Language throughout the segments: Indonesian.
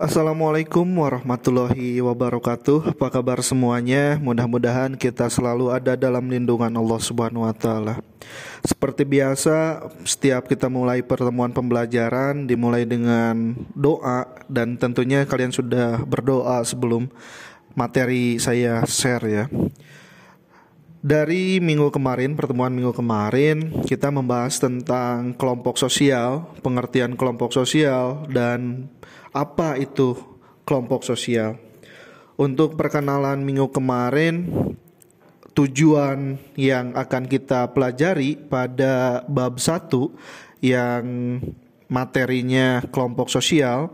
Assalamualaikum warahmatullahi wabarakatuh. Apa kabar semuanya? Mudah-mudahan kita selalu ada dalam lindungan Allah Subhanahu wa taala. Seperti biasa, setiap kita mulai pertemuan pembelajaran dimulai dengan doa dan tentunya kalian sudah berdoa sebelum materi saya share ya. Dari minggu kemarin, pertemuan minggu kemarin, kita membahas tentang kelompok sosial, pengertian kelompok sosial, dan apa itu kelompok sosial. Untuk perkenalan minggu kemarin, tujuan yang akan kita pelajari pada bab 1 yang materinya kelompok sosial,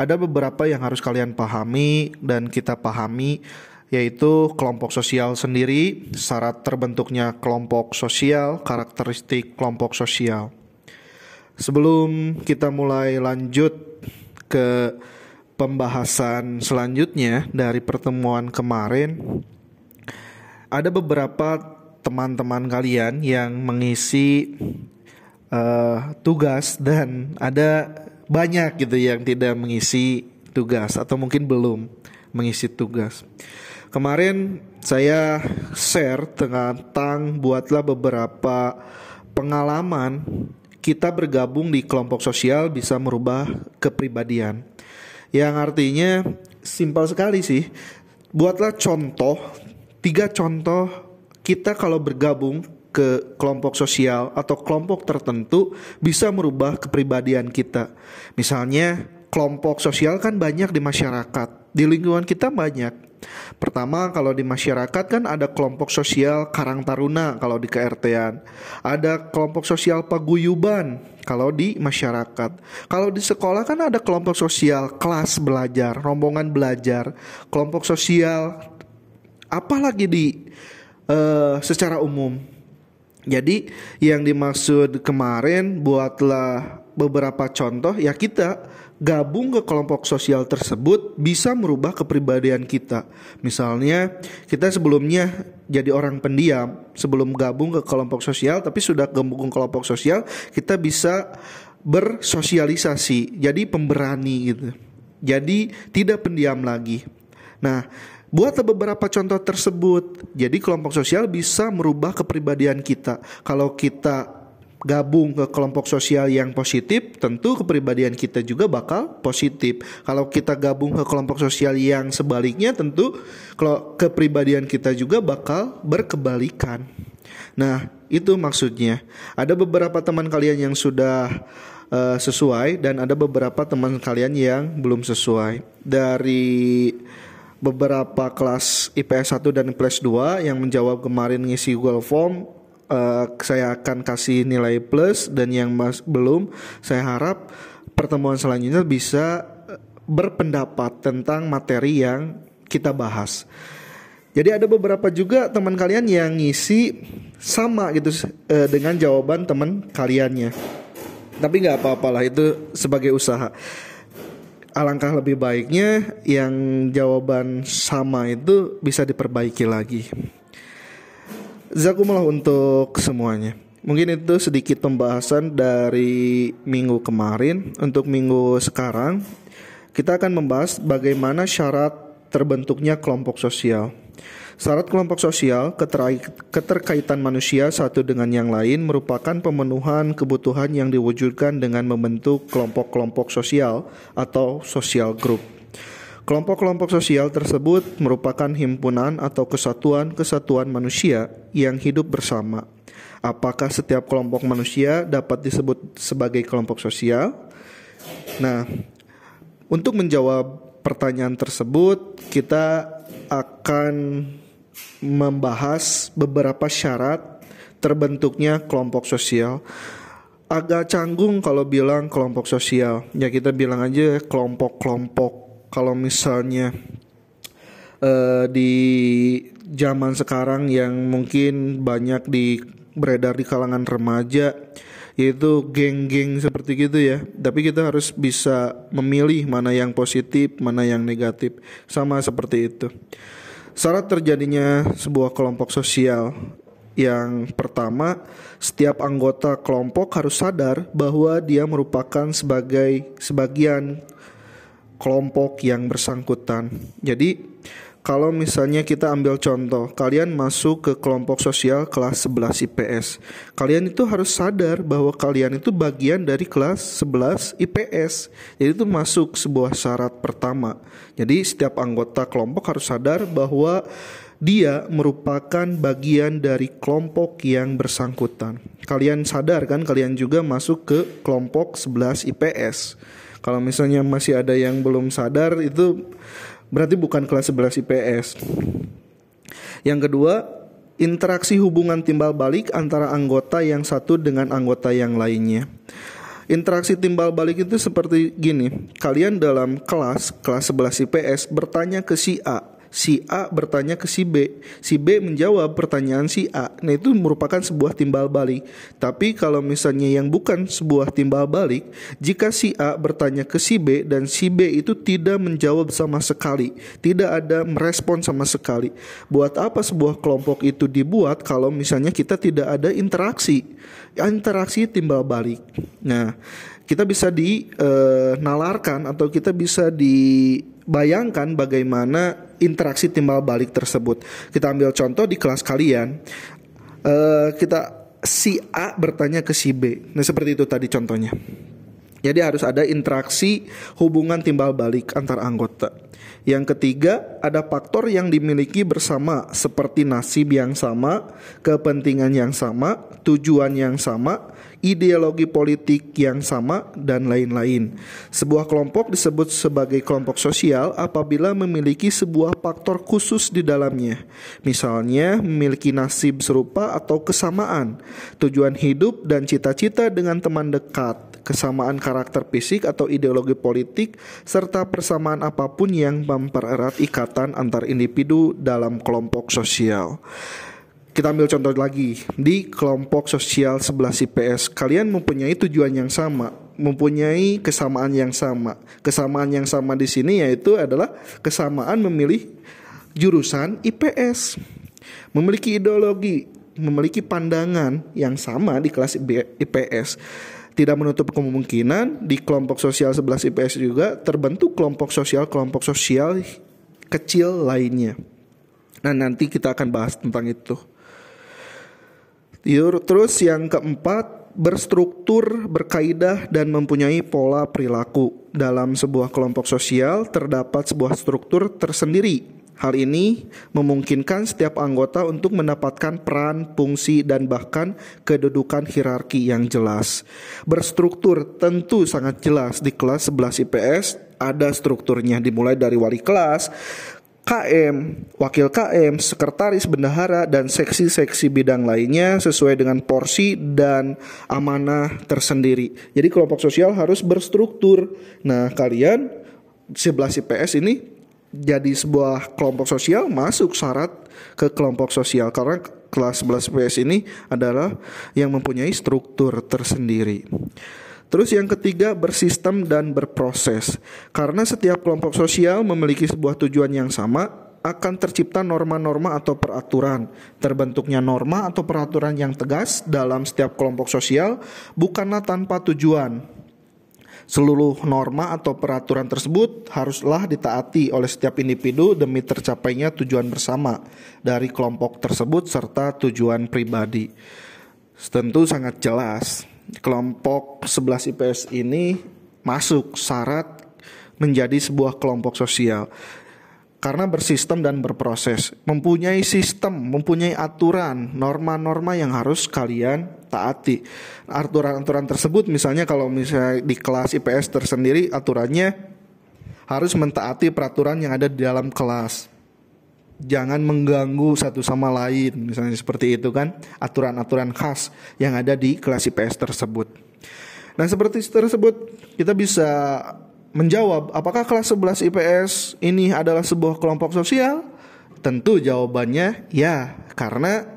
ada beberapa yang harus kalian pahami dan kita pahami yaitu kelompok sosial sendiri, syarat terbentuknya kelompok sosial, karakteristik kelompok sosial. Sebelum kita mulai lanjut ke pembahasan selanjutnya dari pertemuan kemarin ada beberapa teman-teman kalian yang mengisi uh, tugas dan ada banyak gitu yang tidak mengisi tugas atau mungkin belum mengisi tugas. Kemarin saya share tentang buatlah beberapa pengalaman kita bergabung di kelompok sosial bisa merubah kepribadian. Yang artinya simpel sekali sih. Buatlah contoh, tiga contoh kita kalau bergabung ke kelompok sosial atau kelompok tertentu bisa merubah kepribadian kita. Misalnya kelompok sosial kan banyak di masyarakat, di lingkungan kita banyak. Pertama kalau di masyarakat kan ada kelompok sosial Karang Taruna kalau di KRT-an. Ada kelompok sosial paguyuban kalau di masyarakat. Kalau di sekolah kan ada kelompok sosial kelas belajar, rombongan belajar, kelompok sosial apalagi di uh, secara umum. Jadi yang dimaksud kemarin buatlah beberapa contoh ya kita gabung ke kelompok sosial tersebut bisa merubah kepribadian kita. Misalnya, kita sebelumnya jadi orang pendiam, sebelum gabung ke kelompok sosial, tapi sudah gabung ke kelompok sosial, kita bisa bersosialisasi, jadi pemberani gitu. Jadi tidak pendiam lagi. Nah, buatlah beberapa contoh tersebut. Jadi kelompok sosial bisa merubah kepribadian kita. Kalau kita gabung ke kelompok sosial yang positif, tentu kepribadian kita juga bakal positif. Kalau kita gabung ke kelompok sosial yang sebaliknya, tentu kalau kepribadian kita juga bakal berkebalikan. Nah, itu maksudnya. Ada beberapa teman kalian yang sudah uh, sesuai dan ada beberapa teman kalian yang belum sesuai. Dari beberapa kelas IPS 1 dan IPS 2 yang menjawab kemarin ngisi Google Form uh, saya akan kasih nilai plus dan yang mas belum saya harap pertemuan selanjutnya bisa eh, berpendapat tentang materi yang kita bahas. Jadi ada beberapa juga teman kalian yang ngisi sama gitu uh, dengan jawaban teman kaliannya. Tapi nggak apa-apalah itu sebagai usaha. Alangkah lebih baiknya yang jawaban sama itu bisa diperbaiki lagi. Zakumullah untuk semuanya. Mungkin itu sedikit pembahasan dari minggu kemarin. Untuk minggu sekarang, kita akan membahas bagaimana syarat terbentuknya kelompok sosial. Syarat kelompok sosial, keterkaitan manusia satu dengan yang lain merupakan pemenuhan kebutuhan yang diwujudkan dengan membentuk kelompok-kelompok sosial atau social group. Kelompok-kelompok sosial tersebut merupakan himpunan atau kesatuan-kesatuan manusia yang hidup bersama. Apakah setiap kelompok manusia dapat disebut sebagai kelompok sosial? Nah, untuk menjawab pertanyaan tersebut, kita akan membahas beberapa syarat terbentuknya kelompok sosial. Agak canggung kalau bilang kelompok sosial, ya kita bilang aja kelompok-kelompok kalau misalnya uh, di zaman sekarang yang mungkin banyak di beredar di kalangan remaja yaitu geng-geng seperti gitu ya. Tapi kita harus bisa memilih mana yang positif, mana yang negatif. Sama seperti itu. Syarat terjadinya sebuah kelompok sosial yang pertama, setiap anggota kelompok harus sadar bahwa dia merupakan sebagai sebagian kelompok yang bersangkutan. Jadi kalau misalnya kita ambil contoh, kalian masuk ke kelompok sosial kelas 11 IPS. Kalian itu harus sadar bahwa kalian itu bagian dari kelas 11 IPS. Jadi itu masuk sebuah syarat pertama. Jadi setiap anggota kelompok harus sadar bahwa dia merupakan bagian dari kelompok yang bersangkutan. Kalian sadar kan kalian juga masuk ke kelompok 11 IPS. Kalau misalnya masih ada yang belum sadar itu berarti bukan kelas 11 IPS. Yang kedua, interaksi hubungan timbal balik antara anggota yang satu dengan anggota yang lainnya. Interaksi timbal balik itu seperti gini. Kalian dalam kelas, kelas 11 IPS bertanya ke si A, si A bertanya ke si B, si B menjawab pertanyaan si A. Nah, itu merupakan sebuah timbal balik. Tapi kalau misalnya yang bukan sebuah timbal balik, jika si A bertanya ke si B dan si B itu tidak menjawab sama sekali, tidak ada merespon sama sekali. Buat apa sebuah kelompok itu dibuat kalau misalnya kita tidak ada interaksi? Interaksi timbal balik. Nah, kita bisa dinalarkan atau kita bisa dibayangkan bagaimana interaksi timbal balik tersebut. Kita ambil contoh di kelas kalian, uh, kita si A bertanya ke si B. Nah seperti itu tadi contohnya. Jadi harus ada interaksi hubungan timbal balik antar anggota. Yang ketiga, ada faktor yang dimiliki bersama seperti nasib yang sama, kepentingan yang sama, tujuan yang sama, ideologi politik yang sama, dan lain-lain. Sebuah kelompok disebut sebagai kelompok sosial apabila memiliki sebuah faktor khusus di dalamnya, misalnya memiliki nasib serupa atau kesamaan, tujuan hidup dan cita-cita dengan teman dekat, kesamaan karakter fisik atau ideologi politik, serta persamaan apa pun yang mempererat ikatan antar individu dalam kelompok sosial. Kita ambil contoh lagi di kelompok sosial 11 IPS. Kalian mempunyai tujuan yang sama, mempunyai kesamaan yang sama. Kesamaan yang sama di sini yaitu adalah kesamaan memilih jurusan IPS. Memiliki ideologi, memiliki pandangan yang sama di kelas IPS. Tidak menutup kemungkinan di kelompok sosial 11 IPS juga terbentuk kelompok sosial-kelompok sosial kecil lainnya. Nah, nanti kita akan bahas tentang itu. Terus yang keempat, berstruktur, berkaidah dan mempunyai pola perilaku. Dalam sebuah kelompok sosial terdapat sebuah struktur tersendiri. Hal ini memungkinkan setiap anggota untuk mendapatkan peran, fungsi, dan bahkan kedudukan hierarki yang jelas. Berstruktur tentu sangat jelas di kelas 11 IPS ada strukturnya dimulai dari wali kelas, KM, wakil KM, sekretaris bendahara, dan seksi-seksi bidang lainnya sesuai dengan porsi dan amanah tersendiri. Jadi kelompok sosial harus berstruktur. Nah kalian 11 IPS ini jadi sebuah kelompok sosial masuk syarat ke kelompok sosial karena kelas 11 IPS ini adalah yang mempunyai struktur tersendiri. Terus yang ketiga bersistem dan berproses. Karena setiap kelompok sosial memiliki sebuah tujuan yang sama, akan tercipta norma-norma atau peraturan. Terbentuknya norma atau peraturan yang tegas dalam setiap kelompok sosial bukanlah tanpa tujuan. Seluruh norma atau peraturan tersebut haruslah ditaati oleh setiap individu demi tercapainya tujuan bersama dari kelompok tersebut serta tujuan pribadi. Tentu sangat jelas kelompok 11 IPS ini masuk syarat menjadi sebuah kelompok sosial karena bersistem dan berproses, mempunyai sistem, mempunyai aturan, norma-norma yang harus kalian taati. Aturan-aturan tersebut misalnya kalau misalnya di kelas IPS tersendiri aturannya harus mentaati peraturan yang ada di dalam kelas jangan mengganggu satu sama lain misalnya seperti itu kan aturan-aturan khas yang ada di kelas IPS tersebut. Nah seperti tersebut kita bisa menjawab apakah kelas 11 IPS ini adalah sebuah kelompok sosial? Tentu jawabannya ya karena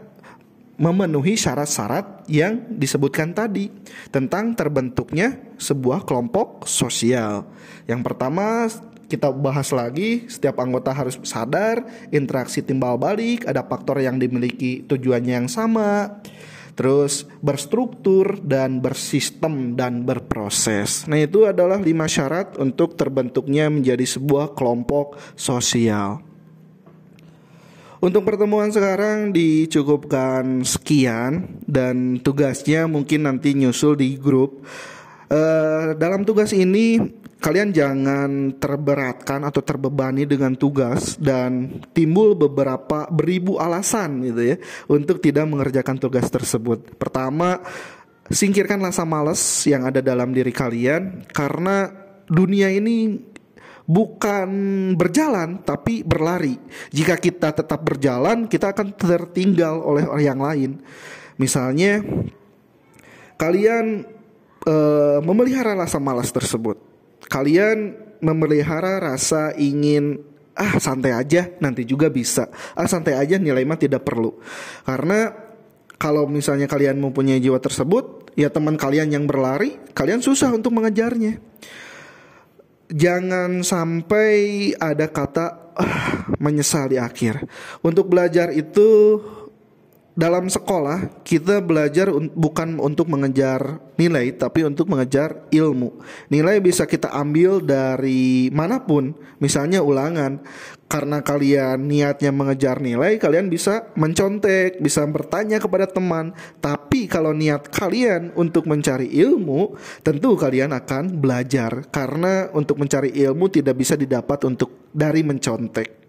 memenuhi syarat-syarat yang disebutkan tadi tentang terbentuknya sebuah kelompok sosial. Yang pertama kita bahas lagi, setiap anggota harus sadar, interaksi timbal balik, ada faktor yang dimiliki tujuannya yang sama. terus berstruktur dan bersistem dan berproses. Nah, itu adalah lima syarat untuk terbentuknya menjadi sebuah kelompok sosial. Untuk pertemuan sekarang dicukupkan sekian dan tugasnya mungkin nanti nyusul di grup. Uh, dalam tugas ini kalian jangan terberatkan atau terbebani dengan tugas dan timbul beberapa beribu alasan gitu ya untuk tidak mengerjakan tugas tersebut. Pertama, singkirkan rasa malas yang ada dalam diri kalian karena dunia ini bukan berjalan tapi berlari. Jika kita tetap berjalan, kita akan tertinggal oleh orang yang lain. Misalnya kalian uh, memelihara rasa malas tersebut kalian memelihara rasa ingin ah santai aja nanti juga bisa. Ah santai aja nilai mah tidak perlu. Karena kalau misalnya kalian mempunyai jiwa tersebut ya teman kalian yang berlari kalian susah untuk mengejarnya. Jangan sampai ada kata ah, menyesal di akhir. Untuk belajar itu dalam sekolah kita belajar un bukan untuk mengejar nilai tapi untuk mengejar ilmu. Nilai bisa kita ambil dari mana pun, misalnya ulangan. Karena kalian niatnya mengejar nilai, kalian bisa mencontek, bisa bertanya kepada teman. Tapi kalau niat kalian untuk mencari ilmu, tentu kalian akan belajar karena untuk mencari ilmu tidak bisa didapat untuk dari mencontek.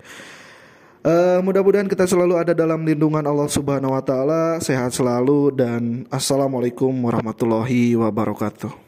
Uh, mudah-mudahan kita selalu ada dalam lindungan Allah Subhanahu wa taala, sehat selalu dan assalamualaikum warahmatullahi wabarakatuh.